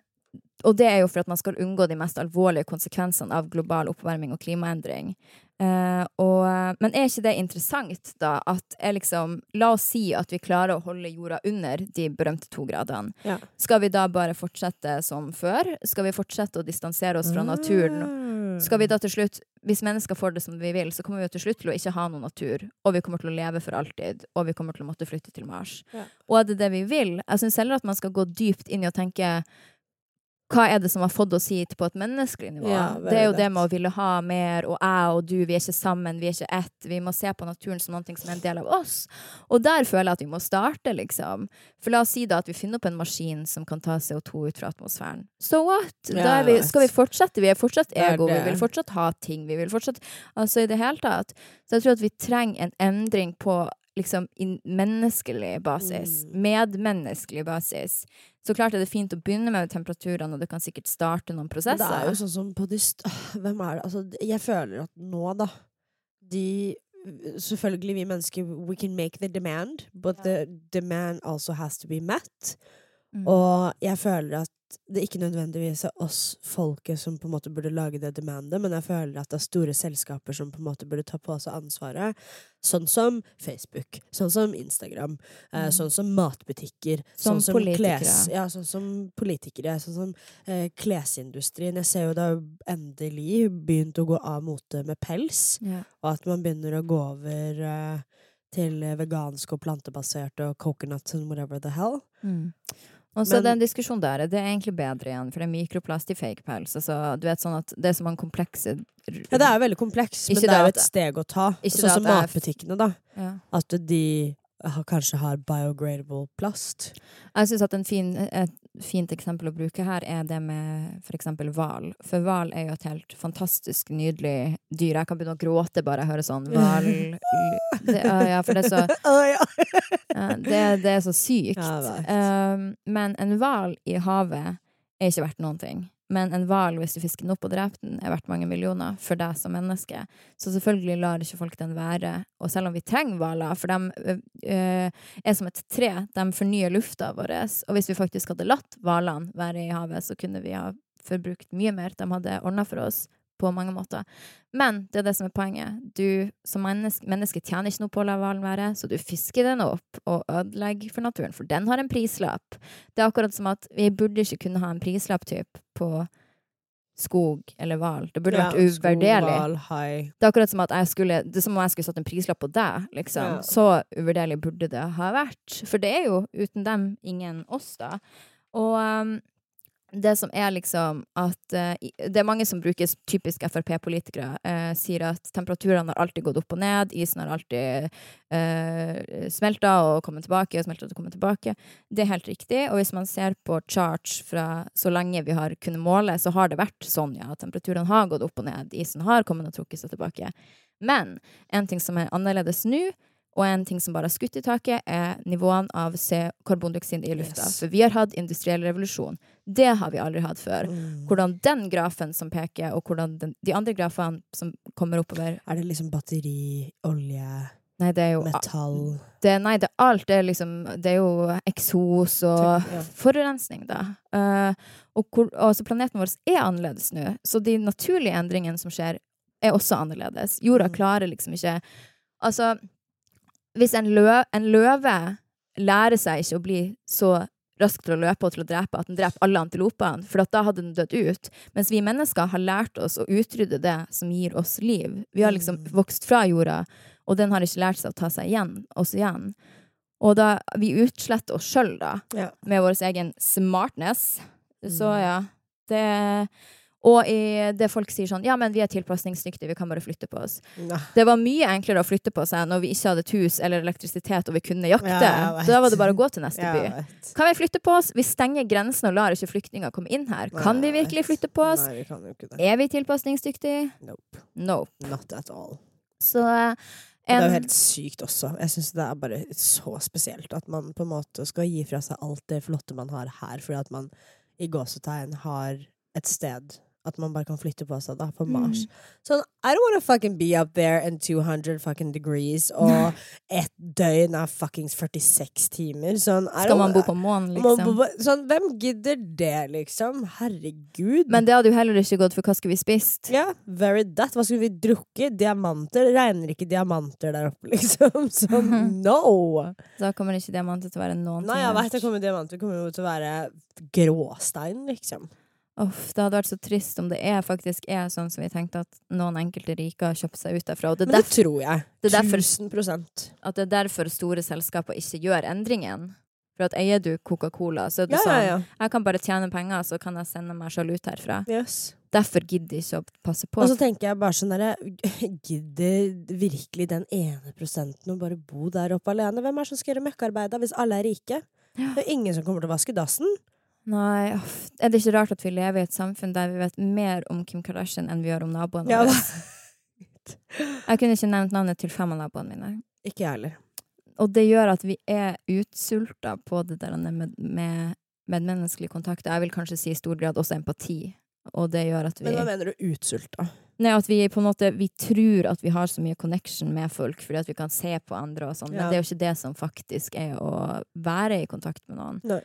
og det er jo for at man skal unngå de mest alvorlige konsekvensene av global oppvarming og klimaendring. Uh, og, men er ikke det interessant, da, at liksom La oss si at vi klarer å holde jorda under de berømte to gradene. Ja. Skal vi da bare fortsette som før? Skal vi fortsette å distansere oss fra naturen? Mm. Skal vi da til slutt Hvis mennesker får det som vi vil, så kommer vi til slutt til å ikke ha noen natur, og vi kommer til å leve for alltid, og vi kommer til å måtte flytte til Mars. Ja. Og er det det vi vil? Jeg syns heller at man skal gå dypt inn i å tenke hva er det som har fått oss hit på et menneskelig nivå? Ja, det er jo det med å ville ha mer, og jeg og du, vi er ikke sammen, vi er ikke ett. Vi må se på naturen som noe som er en del av oss. Og der føler jeg at vi må starte, liksom. For la oss si da at vi finner opp en maskin som kan ta CO2 ut fra atmosfæren. So what? da vi, skal vi fortsette? Vi er fortsatt ego, vi vil fortsatt ha ting, vi vil fortsatt Altså i det hele tatt. Så jeg tror at vi trenger en endring på liksom menneskelig basis. Mm. Medmenneskelig basis. Så klart er det fint å begynne med temperaturene, og du kan sikkert starte noen prosesser. Det er jo sånn som på de Hvem er det Altså, jeg føler at nå, da De Selvfølgelig, vi mennesker, we can make the demand, but the demand also has to be met. Mm. Og jeg føler at det ikke nødvendigvis er oss folket som på en måte burde lage det demandet, men jeg føler at det er store selskaper som på en måte burde ta på seg ansvaret. Sånn som Facebook, sånn som Instagram, eh, mm. sånn som matbutikker. Som, sånn som politikere. Kles, ja, sånn som politikere. Sånn som eh, klesindustrien. Jeg ser jo da endelig begynt å gå av mote med pels, yeah. og at man begynner å gå over eh, til vegansk og plantebasert og coconut and whatever the hell. Mm. Og så den diskusjonen der, det er egentlig bedre igjen, for det er mikroplast i fake pels. Altså, du vet sånn at det er så mange komplekse Ja, det er jo veldig kompleks, men det er jo et steg å ta. Sånn som matbutikkene, da. Ja. At de kanskje har biogradable plast. Jeg syns at en fin, et fint eksempel å bruke her er det med for eksempel hval. For hval er jo et helt fantastisk nydelig dyr. Jeg kan begynne å gråte bare jeg hører sånn hval Ja, for det er så ja, det, det, er så sykt. Um, men en hval i havet er ikke verdt noen ting. Men en hval, hvis du fisker den opp og dreper den, er verdt mange millioner for deg som menneske. Så selvfølgelig lar ikke folk den være. Og selv om vi trenger hvaler, for de øh, er som et tre, de fornyer lufta vår. Og hvis vi faktisk hadde latt hvalene være i havet, så kunne vi ha forbrukt mye mer. De hadde ordna for oss på mange måter. Men det er det som er poenget. Du som menneske, menneske tjener ikke noe på å la hvalen være, så du fisker den opp og ødelegger for naturen, for den har en prislapp. Det er akkurat som at vi burde ikke kunne ha en prislapp typ på skog eller hval. Det burde ja, vært uvurderlig. Det er akkurat som at jeg skulle Det er som om jeg skulle satt en prislapp på deg, liksom. Ja. Så uvurderlig burde det ha vært. For det er jo uten dem ingen oss, da. Og um, det som er liksom at eh, Det er mange som bruker typisk Frp-politikere, eh, sier at temperaturene har alltid gått opp og ned, isen har alltid eh, smelta og kommet tilbake og smelta og kommet tilbake. Det er helt riktig. Og hvis man ser på charts fra så lenge vi har kunnet måle, så har det vært sånn, ja. at Temperaturen har gått opp og ned, isen har kommet og trukket seg tilbake. Men en ting som er annerledes nå, og en ting som bare har skutt i taket, er nivåene av karbondioksid i lufta. Yes. For vi har hatt industriell revolusjon. Det har vi aldri hatt før. Mm. Hvordan den grafen som peker, og hvordan den, de andre grafene som kommer oppover Er det liksom batteri, olje, Nei, det er jo metall det, Nei, det er alt. Det er liksom Det er jo eksos og Ja. forurensning, da. Uh, og hvor, planeten vår er annerledes nå, så de naturlige endringene som skjer, er også annerledes. Jorda Mm. klarer liksom ikke Altså, hvis en, lø, en løve lærer seg ikke å bli så rask til å løpe og til å drepe at den dreper alle antilopene, for da hadde den dødd ut. Mens vi mennesker har lært oss å utrydde det som gir oss liv. Vi har liksom Mm. vokst fra jorda, og den har ikke lært seg å ta seg igjen, oss igjen. Og da vi utsletter oss sjøl, da, Ja. med vår egen smartness. Så Mm. ja, det Og i det folk sier sånn Ja, men vi er tilpasningsdyktige, vi kan bare flytte på oss. Nei. Det var mye enklere å flytte på seg når vi ikke hadde et hus eller elektrisitet og vi kunne jakte. Ja, så da var det bare å gå til neste by. Kan vi flytte på oss? Vi stenger grensen og lar ikke flyktninger komme inn her. Kan vi virkelig flytte på oss? Nei, vi kan jo ikke det. Er vi tilpasningsdyktige? Nope. nope. Not at all. Så en... Det er jo helt sykt også. Jeg syns det er bare så spesielt at man på en måte skal gi fra seg alt det flotte man har her, fordi at man i gåsetegn har et sted at man bare kan flytte på seg, da, på Mars. Mm. Sånn, I don't wanna fucking be up there in 200 fucking degrees, og ett døgn er fuckings 46 timer. Sånn, Skal man bo på månen, liksom? bo- Sånn, hvem gidder det, liksom? Herregud. Men det hadde jo heller ikke gått, for hva skulle vi spist? Ja, very that. Hva skulle vi drukket? Diamanter? Regner ikke diamanter der oppe, liksom? Sånn, no! Da kommer ikke diamanter til å være noen Nei, ting jeg veit det kommer diamanter. Kommer jo til å være gråstein, liksom. Uff, det hadde vært så trist om det er, faktisk er sånn som vi tenkte at noen enkelte rike har kjøpt seg ut derfra. Og det Men det derfor, tror jeg. det er derfor- Tusen prosent. at det er derfor store selskaper ikke gjør endringen. For at eier du Coca-Cola, så er det Ja, sånn ja, ja. Jeg kan bare tjene penger, så kan jeg sende meg sjøl ut herfra. Yes. Derfor gidder jeg ikke å passe på. Og så tenker jeg bare sånn derre Gidder virkelig den ene prosenten å bare bo der oppe alene? Hvem er det som skal gjøre møkkearbeidet hvis alle er rike? Det er ingen som kommer til å vaske dassen. Nei. Er det ikke rart at vi lever i et samfunn der vi vet mer om Kim Kardashian enn vi gjør om naboene Ja, våre? Jeg kunne ikke nevnt navnet til fem av naboene mine. Ikke jeg heller. Og det gjør at vi er utsulta på det der med, med medmenneskelig kontakt. Jeg vil kanskje si i stor grad også empati. Og det gjør at vi Men hva mener du utsulta? Nei, at vi på en måte Vi tror at vi har så mye connection med folk fordi at vi kan se på andre og sånn, men det er jo ikke det som faktisk er å være i kontakt med noen. Nei.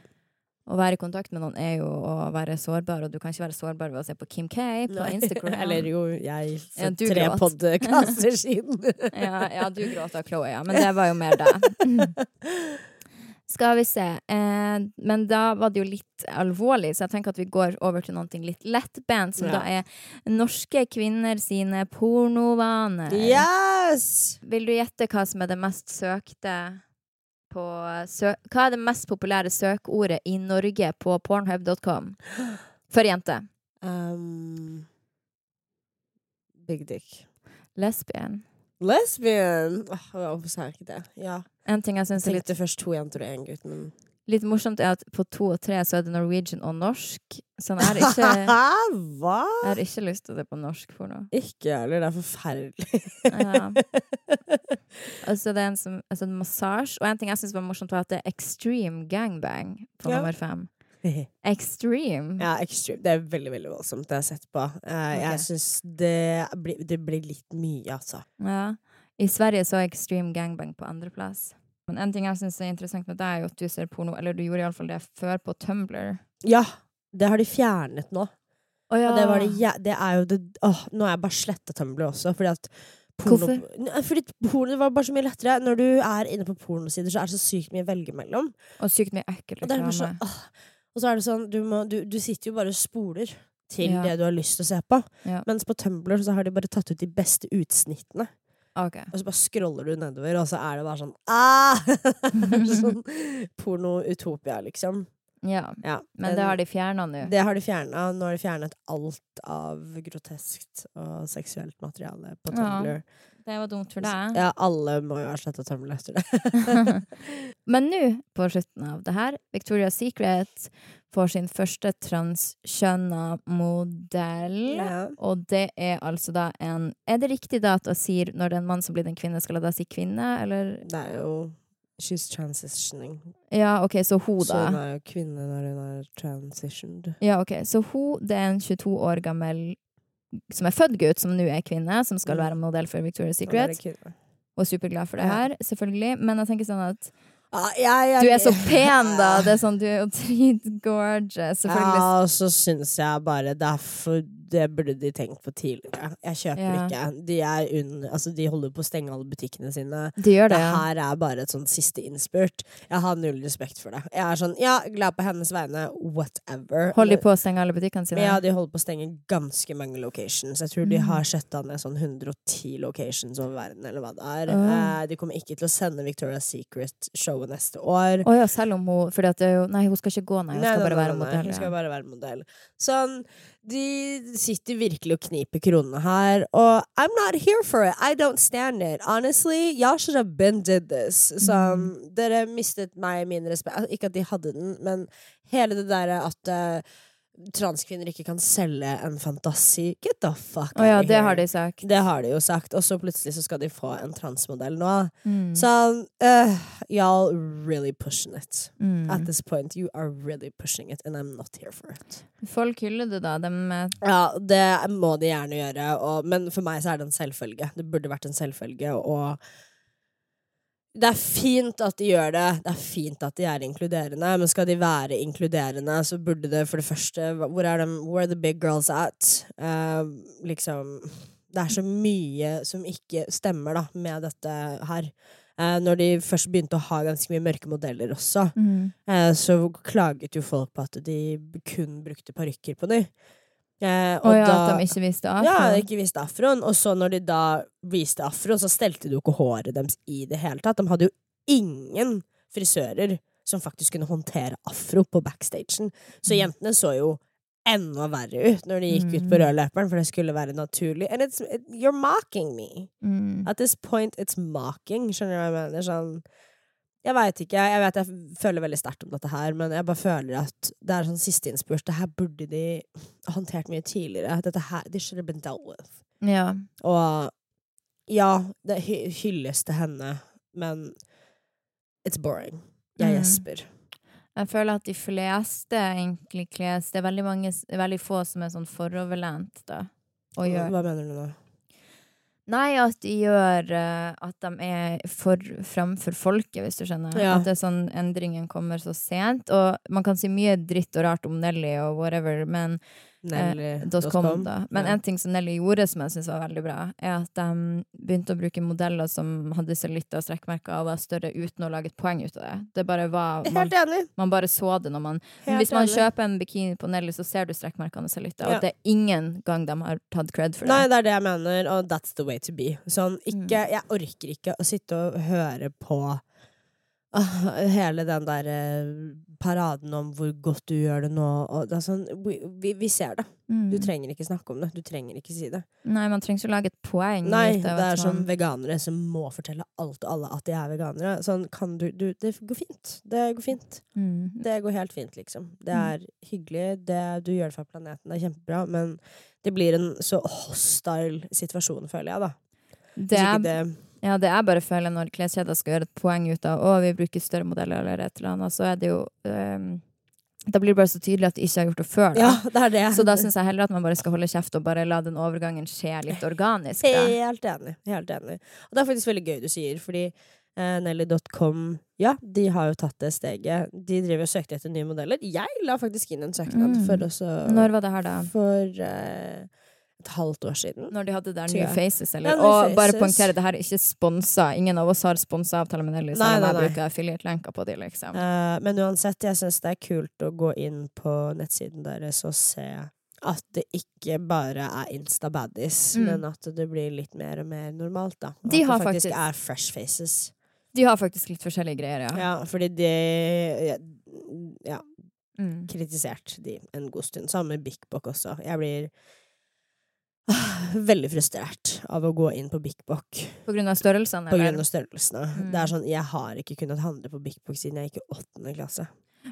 Å være i kontakt med noen er jo å være sårbar, og du kan ikke være sårbar ved å se på Kim K på Nei. Instagram. Eller jo, jeg for Ja, tre podkaster siden. ja, ja, du gråt av Chloé, ja. Men det var jo mer deg. Skal vi se. Eh, men da var det jo litt alvorlig, så jeg tenker at vi går over til noe litt lettbent, som Ja. da er norske kvinner sine pornovaner. Yes! Vil du gjette hva som er det mest søkte på Hva er det mest populære søkeordet i Norge på pornhub.com? For jente. Um, big dick. Lesbian. Lesbian! Hvorfor sa jeg ikke det? Ja. En ting Jeg syns er litt, tenkte først to jenter og én gutt, men litt morsomt, er at på to og tre så er det Norwegian og norsk. Så jeg har ikke, Hva? jeg har ikke lyst til det på norsk for noe. Ikke jeg heller. Det er forferdelig. Ja. Altså, det er en som, altså, en massasje. Og en ting jeg syns var morsomt, var at det er extreme gangbang på Ja. nummer fem. Extreme. ja, extreme. Det er veldig veldig voldsomt, det jeg har sett på. Eh, Jeg Ok. syns det, blir- det blir litt mye, altså. Ja. I Sverige så er extreme gangbang på andreplass. Men en ting jeg syns er interessant med deg, er jo at du ser porno, eller du gjorde iallfall det før på Tumblr. Ja! Det har de fjernet nå. Oh, ja. Det, var det, ja, det er jo det Åh, nå har jeg bare sletta Tumblr også, fordi at porno, Hvorfor? Fordi porno var bare så mye lettere. Når du er inne på pornosider, så er det så sykt mye å velge mellom. Og sykt mye ekkel Og, så, og så er det sånn, du, må, du, du sitter jo bare og spoler til Ja. det du har lyst til å se på. Mens på Tumblr så har de bare tatt ut de beste utsnittene. Ok. Og så bare scroller du nedover, og så er det bare sånn ah! sånn Porno-utopia, liksom. Ja. Ja, Men det har de fjerna nå. Det har de fjerna. Nå har de fjernet alt av groteskt og seksuelt materiale på Ja. Tumblr. Det var dumt for deg. Ja, alle må jo ha sletta Tumblr etter det. Men nå, på slutten av det her, Victoria's Secret får sin første transkjønna modell. Ja. Og det er altså da en Er det riktig da at hun sier når det er en mann som blir en kvinne, skal hun da si kvinne, eller Det er jo She's transitioning. Ja, OK, så hun, Så hun er jo kvinne når hun er transitioned. Ja, ok, Så hun, det er en 22 år gammel som er født gutt, som nå er kvinne, som skal Mm. være modell for Victoria's Secret. Og er superglad for det her, selvfølgelig. Men jeg tenker sånn at Ah, jeg- jeg- du er så pen, da! Det er sånn, Du er jo dritgorgeous. Selvfølgelig. Ja, og så syns jeg bare det er for Det burde de tenkt på tidligere. Jeg kjøper Ja. ikke. De under Altså, de holder på å stenge alle butikkene sine. De gjør det, Det her er bare et sånn siste innspurt. Jeg har null respekt for det. Jeg er sånn, ja, glad på hennes vegne, whatever. Holder de på å stenge alle butikkene sine? Men ja, de holder på å stenge ganske mange locations. Jeg tror de Mm. har sjetta ned sånn 110 locations over verden, eller hva det er. Eh, de kommer ikke til å sende Victoria's Secret-showet neste år. Å ja, selv om hun Fordi at Nei, hun skal ikke gå, nei. Hun skal nei, bare nei, være nei, modell. Hun skal bare være modell. Sånn, de sitter virkelig og kniper kronene her, og I'm not here for it. I don't stand it. Honestly, y'all should have been did this. Så Mm. dere mistet meg min respekt. Altså, Ikke at de hadde den, men hele det derre at eh, transkvinner ikke kan selge en fantasi. Get the fuck oh, ja, det har de sagt. Det har de jo sagt, og så plutselig så skal de få en transmodell nå. Mm. Så uh, y'all really pushing it. Mm. At this point, you are really pushing it, and I'm not here for it. Folk hyller det, da. De, eh, Ja, det må de gjerne gjøre, og, men for meg så er det en selvfølge. Det burde vært en selvfølge, og det er fint at de gjør det, det er fint at de er inkluderende, men skal de være inkluderende, så burde det for det første Hvor er de, Where are the big girls at? Uh, liksom Det er så mye som ikke stemmer, da, med dette her. Uh, når de først begynte å ha ganske mye mørke modeller også, mm. uh, så klaget jo folk på at de kun brukte parykker på dem. Eh, Å ja, at de ikke visste afro? ja, de ikke visste afroen. Og så når de da viste afroen, så stelte de jo ikke håret deres i det hele tatt. De hadde jo ingen frisører som faktisk kunne håndtere afro på backstagen. Så Mm. jentene så jo enda verre ut når de gikk ut på Mm. rødløperen, for det skulle være naturlig. And it's, it, you're mocking me. Mm. At this point, it's mocking. Skjønner du hva jeg mener? Sånn Jeg veit ikke. Jeg vet jeg føler veldig sterkt om dette her, men jeg bare føler at det er sånn siste innspurt. Det her burde de håndtert mye tidligere. Dette her This should have been dealt with. Ja. Og ja, det hylles til henne, men it's boring. Jeg Mm. Jeg føler at de fleste egentlig kles Det er veldig, mange, veldig få som er sånn foroverlent, da. Og gjør Hva mener du nå? Nei, at de gjør uh, At de er for, framfor folket, hvis du skjønner. Ja. At det er sånn endringen kommer så sent. Og man kan si mye dritt og rart om Nelly og whatever, men Nelly.com. Eh. Men Ja. en ting som Nelly gjorde som jeg syns var veldig bra, er at de begynte å bruke modeller som hadde cellulitter og strekkmerker og var større uten å lage et poeng ut av det. Det bare var Man, man bare så det når man Helt Hvis man enig. kjøper en bikini på Nelly, så ser du strekkmerkene og cellulitter, Ja. og det er ingen gang de har tatt cred for det. Nei, det er det jeg mener, og that's the way to be. Sånn, Mm. ikke, Jeg orker ikke å sitte og høre på uh, hele den der eh, paraden om hvor godt du gjør det nå. Det sånn, vi, vi, ser det. Mm. Du trenger ikke snakke om det. Du trenger ikke si det. Nei, man trenger ikke å lage et poeng. Nei, ut det er som man- veganere som må fortelle alt og alle at de er veganere. Sånn kan du, du Det går fint. Det går fint. Mm. Det går helt fint, liksom. Det Mm. er hyggelig, det, du gjør det for planeten, det er kjempebra, men det blir en så hostile situasjon, føler jeg, da. Det er, det ja, det er bare føler når kleskjeder skal gjøre et poeng ut av å, vi bruker større modeller eller et eller annet, så er det jo um, Da blir det bare så tydelig at de ikke har gjort det før. Da. Ja, det er det. Så da syns jeg heller at man bare skal holde kjeft og bare la den overgangen skje litt organisk. Da. Helt enig. Helt enig. Og det er faktisk veldig gøy du sier, fordi eh, Nelly.com Ja, de har jo tatt det steget. De driver og søkte etter nye modeller. Jeg la faktisk inn en søknad Mm. for også Når var det her, da? For eh, et halvt år siden. Når de hadde der nye New. Faces, eller? Ja, New og bare poengtere, det her er ikke sponsa. Ingen av oss har sponsa avtale med Nelly, selv om jeg bruker affiliate-lenker på de, liksom. Uh, men uansett, jeg syns det er kult å gå inn på nettsiden deres og se at det ikke bare er Insta-baddies, Mm. men at det blir litt mer og mer normalt, da. Og De at det faktisk, faktisk- er fresh faces. De har faktisk litt forskjellige greier, ja. Ja, fordi de ja, ja, Mm. kritisert de en god stund. Samme Bik Bok også. Jeg blir veldig frustrert av å gå inn på Bik Bok På grunn av størrelsene, på grunn av størrelsene. Mm. Det er sånn, Jeg har ikke kunnet handle på Bik Bok siden jeg gikk i åttende klasse.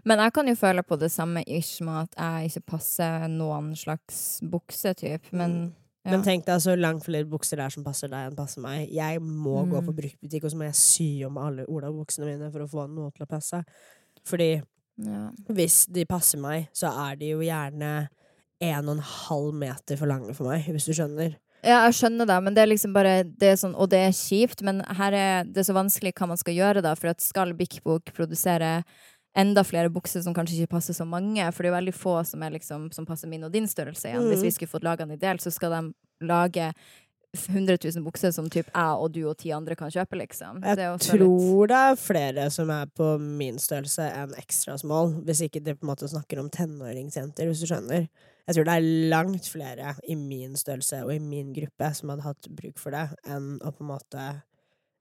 Men jeg kan jo føle på det samme ish med at jeg ikke passer noen slags buksetype, men Mm. ja. Men tenk deg så langt flere bukser der som passer deg, enn passer meg. Jeg må gå Mm. på bruktbutikk, og så må jeg sy om alle olabuksene mine for å få noe til å passe. Fordi ja. hvis de passer meg, så er de jo gjerne en og en halv meter for lange for meg, hvis du skjønner. Ja, jeg skjønner det, men det er liksom bare det er sånn, Og det er kjipt, men her er det så vanskelig hva man skal gjøre, da, for at skal Bik Bok produsere enda flere bukser som kanskje ikke passer så mange, for det er veldig få som, liksom, som passer min og din størrelse igjen. Hvis Mm. vi skulle fått laga den i del, så skal de lage 100 000 bukser som typ jeg og du og ti andre kan kjøpe, liksom. Jeg også litt- tror det er flere som er på min størrelse enn ekstra small, hvis ikke det på en måte snakker om tenåringsjenter, hvis du skjønner. Jeg tror det er langt flere i min størrelse og i min gruppe som hadde hatt bruk for det, enn å på en måte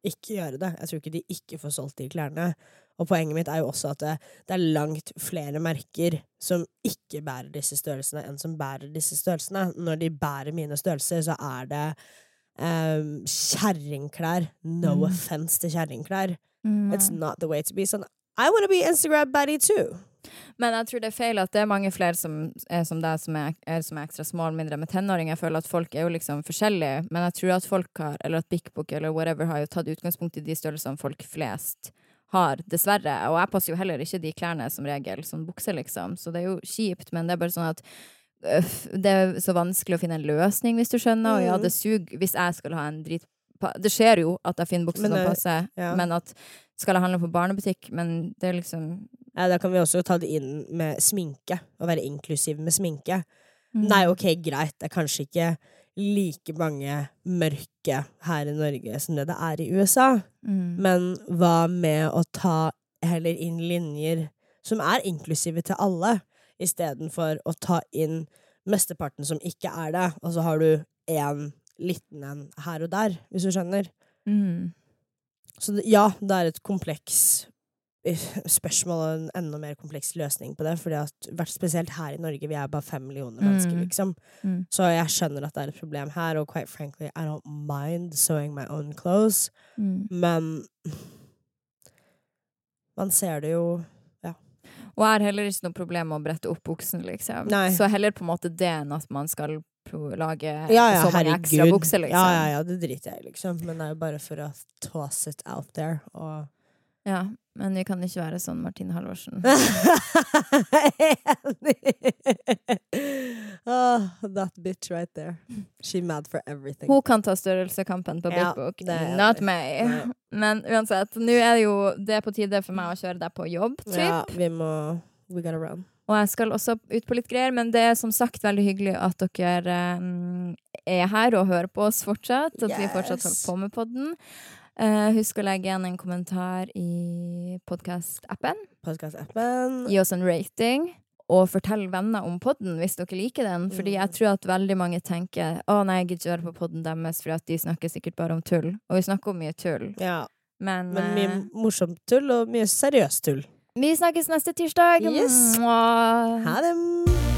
ikke gjøre det. Jeg tror ikke de ikke får solgt de klærne. Og poenget mitt er jo også at det, det er langt flere merker som ikke bærer disse størrelsene, enn som bærer disse størrelsene. Når de bærer mine størrelser, så er det um, kjerringklær. No Mm. offense til kjerringklær. Mm. It's not the way to be. Sånn, I wanna be Instagram baddie too. Men jeg tror det er feil at det er mange flere som er som deg, som er, er, som er ekstra small, mindre med tenåring. Jeg føler at folk er jo liksom forskjellige, men jeg tror at folk har, eller at Bik Book eller whatever har jo tatt utgangspunkt i de størrelsene folk flest har, dessverre. Og jeg passer jo heller ikke de klærne som regel, som bukse, liksom. Så det er jo kjipt, men det er bare sånn at øff, det er så vanskelig å finne en løsning, hvis du skjønner. Og ja, Mm. det suger hvis jeg skal ha en drit... Det skjer jo at jeg finner bukser som passer, ja. men at skal jeg handle på barnebutikk? Men det er liksom da kan vi også ta det inn med sminke, og være inklusiv med sminke. Mm. Nei, ok, greit, det er kanskje ikke like mange mørke her i Norge som det det er i USA, Mm. men hva med å ta heller inn linjer som er inklusive til alle, istedenfor å ta inn mesteparten som ikke er det, og så har du en liten en her og der, hvis du skjønner. Mm. Så det, ja, det er et kompleks spørsmål og en enda mer kompleks løsning på det. Fordi at, hvert- spesielt her i Norge, vi er bare fem millioner mennesker, Mm. liksom. Mm. Så jeg skjønner at det er et problem her, og quite frankly, I don't mind sewing my own clothes. Mm. Men man ser det jo Og jeg har heller ikke noe problem med å brette opp buksen, liksom. Nei. Så heller på en måte det enn at man skal lage Ja, ja, så mange ekstra bukser, liksom. Ja, ja, ja, det driter jeg i, liksom. Men det er jo bare for å toss it out there. Og Ja, men vi kan ikke være sånn Martine Halvorsen. oh, that bitch right there. She mad for everything. Hun kan ta størrelsekampen på Ja, Big Book, det not me. Nei. Men uansett, nå er det jo det på tide for meg å kjøre deg på jobb, typ. Ja, vi må We gotta run. Og jeg skal også ut på litt greier, men det er som sagt veldig hyggelig at dere um, er her og hører på oss fortsatt. At vi fortsatt holder på med podden. Eh, husk å legge igjen en kommentar i podkast-appen. Podkast-appen. Gi oss en rating. Og fortell venner om podden hvis dere liker den. Fordi jeg Mm. tror at veldig mange tenker å nei, jeg gidder ikke høre på podden deres, for at de snakker sikkert bare om tull. Og vi snakker om mye tull. Ja, Men, men eh, mye morsomt tull og mye seriøst tull. vi snakkes neste tirsdag. Yes. Ha det!